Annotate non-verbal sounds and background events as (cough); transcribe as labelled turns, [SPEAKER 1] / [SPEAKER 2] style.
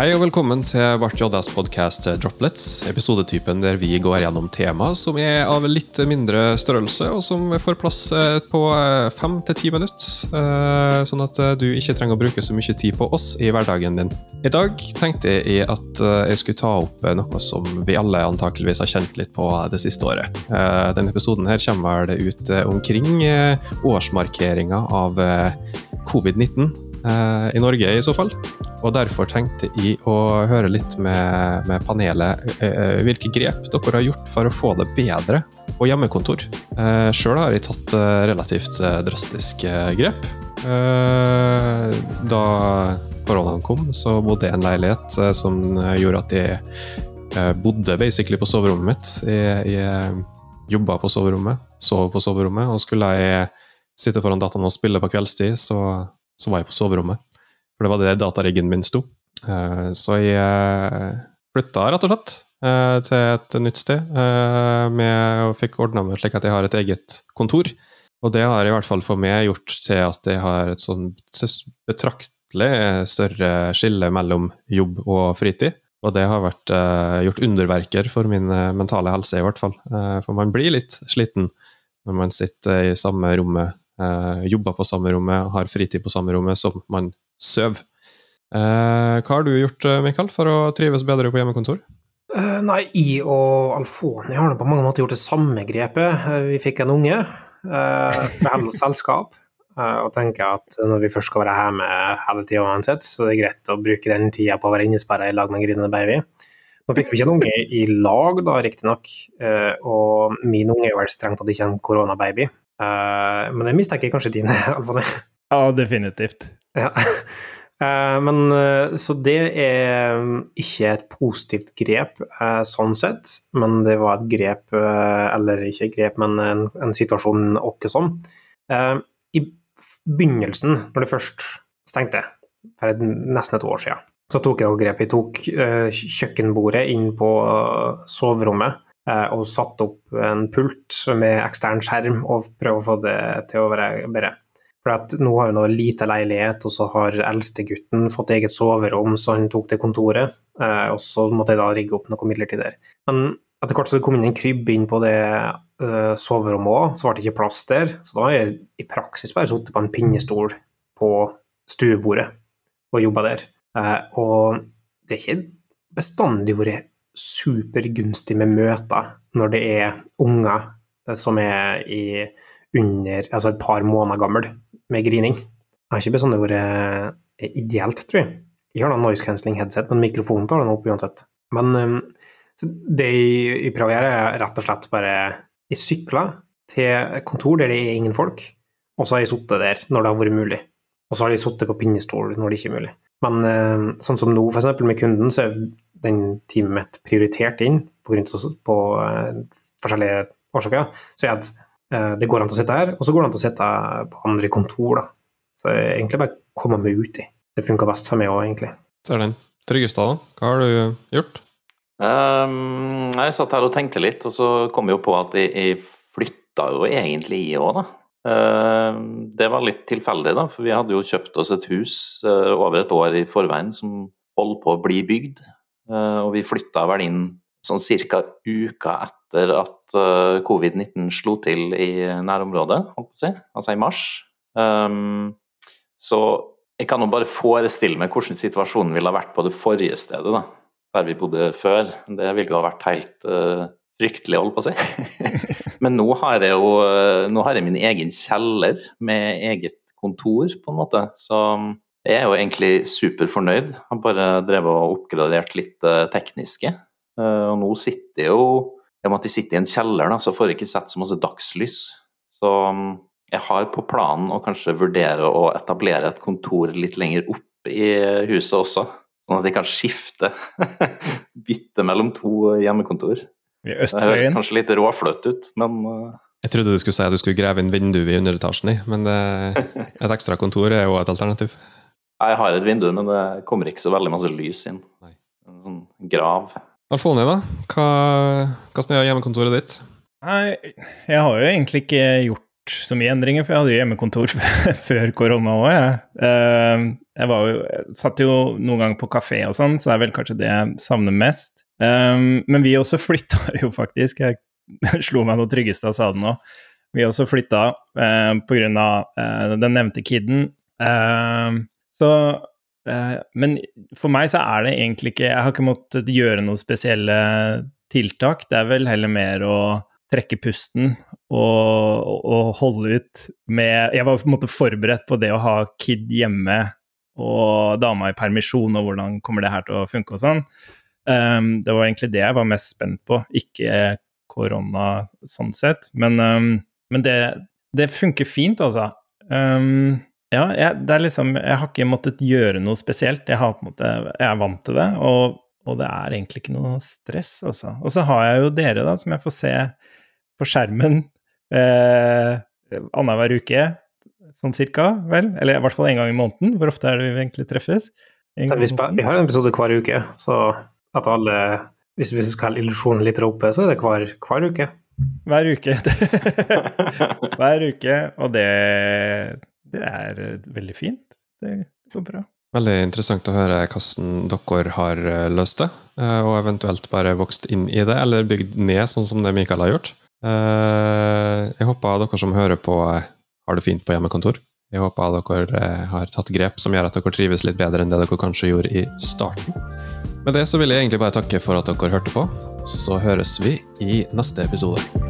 [SPEAKER 1] Hei og velkommen til Bart JS podkast Droplets, episodetypen der vi går gjennom tema som er av litt mindre størrelse, og som får plass eh, på eh, fem til ti minutter, eh, sånn at du ikke trenger å bruke så mye tid på oss i hverdagen din. I dag tenkte jeg at jeg skulle ta opp noe som vi alle antakeligvis har kjent litt på det siste året. Denne episoden her kommer det ut omkring årsmarkeringa av covid-19 i Norge, i så fall. Og derfor tenkte jeg å høre litt med, med panelet eh, hvilke grep dere har gjort for å få det bedre på hjemmekontor. Eh, Sjøl har jeg tatt eh, relativt eh, drastiske grep. Eh, da koronaen kom, så bodde jeg i en leilighet eh, som gjorde at jeg bodde basically på soverommet mitt. Jeg, jeg jobba på soverommet, sov på soverommet, og skulle jeg sitte foran dataen og spille på kveldstid, så, så var jeg på soverommet. For det var det datariggen min sto. Eh, så jeg eh, flytta rett og slett eh, til et nytt sted, og fikk ordna meg slik at jeg har et eget kontor. Og det har i hvert fall for meg gjort til at jeg har et sånn betraktelig større skille mellom jobb og fritid. Og det har vært gjort underverker for min mentale helse, i hvert fall. for man blir litt sliten når man sitter i samme rommet, jobber på samme rommet, har fritid på samme rommet som man søv. Eh, hva har du gjort, eh, Mikael, for å trives bedre på hjemmekontor?
[SPEAKER 2] Nei, jeg og Alfoni har på mange måter gjort det samme grepet. Vi fikk en unge fra Hellos selskap, uh, og tenker at når vi først skal være hjemme hele tida uansett, så det er greit å bruke den tida på å være innesperra i lag med en grinende baby. Nå fikk vi ikke en unge i lag, da, riktignok, og min unge er vel strengt tatt ikke en koronababy. Men jeg mistenker kanskje din, (laughs) Alfoni?
[SPEAKER 3] Ja, definitivt.
[SPEAKER 2] Ja. Uh, men, uh, så det er ikke et positivt grep sånn sett, men det var et grep, eller ikke et grep, men en, en situasjon åkke sånn. I begynnelsen, når det først stengte, for et, nesten et år siden, så tok jeg grep. Jeg tok kjøkkenbordet inn på soverommet og satt opp en pult med ekstern skjerm og prøvde å få det til å være bedre. For nå har hun en lite leilighet, og så har eldstegutten fått eget soverom, så han tok det kontoret. Eh, og så måtte jeg da rigge opp noe midlertidig der. Men etter hvert så det kom inn en krybbe inn på det uh, soverommet òg, så ble det ikke plass der. Så da har jeg i praksis bare sittet på en pinnestol på stuebordet og jobba der. Og det er ikke bestandig vært supergunstig med møter når det er unger som er i under, altså et par måneder gammel med grining. Det har ikke bestandig vært eh, ideelt, tror jeg. Jeg har da noise cancelling headset, men mikrofonen tar den opp uansett. Men um, det jeg prøver å gjøre, er rett og slett bare Jeg sykler til kontor der det er ingen folk, og så har jeg sittet der når det har vært mulig. Og så har jeg sittet på pinnestol når det ikke er mulig. Men um, sånn som nå, f.eks. med kunden, så er den teamet mitt prioritert inn på, grunn av, på uh, forskjellige årsaker. Så jeg at Eh, det går an til å sitte her, og så går det an til å sitte på andre kontor. da. Så jeg egentlig bare komme meg ut i. Det funka best for meg òg, egentlig.
[SPEAKER 1] Så er den Tryggestad, hva har du gjort?
[SPEAKER 4] Um, jeg satt her og tenkte litt, og så kom jeg jo på at jeg, jeg flytta jo egentlig i år, da. Uh, det var litt tilfeldig, da, for vi hadde jo kjøpt oss et hus uh, over et år i forveien som holdt på å bli bygd. Uh, og vi flytta vel inn sånn ca. uka etter at uh, covid-19 slo til i nærområdet, holdt på å si, altså i mars. Um, så jeg kan jo bare forestille meg hvordan situasjonen ville ha vært på det forrige stedet, da, der vi bodde før. Det ville jo ha vært helt uh, fryktelig, holdt på å si. (laughs) Men nå har jeg jo nå har jeg min egen kjeller med eget kontor, på en måte. Så jeg er jo egentlig superfornøyd. Har bare drevet og oppgradert litt uh, tekniske. Eh, og nå sitter jeg jo I og med at jeg sitter i en kjeller, da, så får jeg ikke sett så masse dagslys. Så mm, jeg har på planen å kanskje vurdere å etablere et kontor litt lenger opp i huset også. Sånn at jeg kan skifte. (laughs) Bytte mellom to hjemmekontor.
[SPEAKER 3] I Det høres
[SPEAKER 4] kanskje litt råfløtt ut, men eh,
[SPEAKER 1] Jeg trodde du skulle si at du skulle grave inn vindu i underetasjen i, men det, (laughs) et ekstra kontor er jo et alternativ.
[SPEAKER 4] Jeg har et vindu, men det kommer ikke så veldig masse lys inn. En sånn grav.
[SPEAKER 1] Alfoni, da? Hva, hvordan er hjemmekontoret ditt?
[SPEAKER 3] Nei, jeg har jo egentlig ikke gjort så mye endringer, for jeg hadde jo hjemmekontor (laughs) før korona òg, jeg. Eh, jeg var jo, jeg satt jo noen ganger på kafé og sånn, så det er vel kanskje det jeg savner mest. Eh, men vi også (laughs) flytta jo faktisk, jeg (laughs) slo meg noe tryggeste av saden nå. Vi også flytta eh, pga. Eh, den nevnte kiden. Eh, så eh, Men for meg så er det egentlig ikke Jeg har ikke måttet gjøre noen spesielle tiltak. Det er vel heller mer å trekke pusten og, og holde ut med Jeg var på en måte forberedt på det å ha kid hjemme og dama i permisjon, og hvordan kommer det her til å funke og sånn. Um, det var egentlig det jeg var mest spent på, ikke korona sånn sett. Men, um, men det, det, funker fint, altså. Um, ja, jeg, det er liksom Jeg har ikke måttet gjøre noe spesielt. Jeg, har på en måte, jeg er vant til det, og, og det er egentlig ikke noe stress, altså. Og så har jeg jo dere, da, som jeg får se på skjermen eh, annenhver uke, sånn cirka, vel? Eller i hvert fall en gang i måneden. Hvor ofte er det vi egentlig treffes?
[SPEAKER 2] Vi, vi, har en episode hver uke, så at alle Hvis vi skal ha illusjonen litt oppe, så er det hver, hver uke.
[SPEAKER 3] Hver uke. (laughs) (laughs) hver uke, og det, det er veldig fint. Det går bra.
[SPEAKER 1] Veldig interessant å høre hvordan dere har eh, løst det, eh, og eventuelt bare vokst inn i det, eller bygd ned, sånn som det Mikael har gjort. Eh, jeg håper dere som hører på, har det fint på hjemmekontor. Jeg håper dere har tatt grep som gjør at dere trives litt bedre enn det dere kanskje gjorde i starten. Med det så vil jeg egentlig bare takke for at dere hørte på. Så høres vi i neste episode.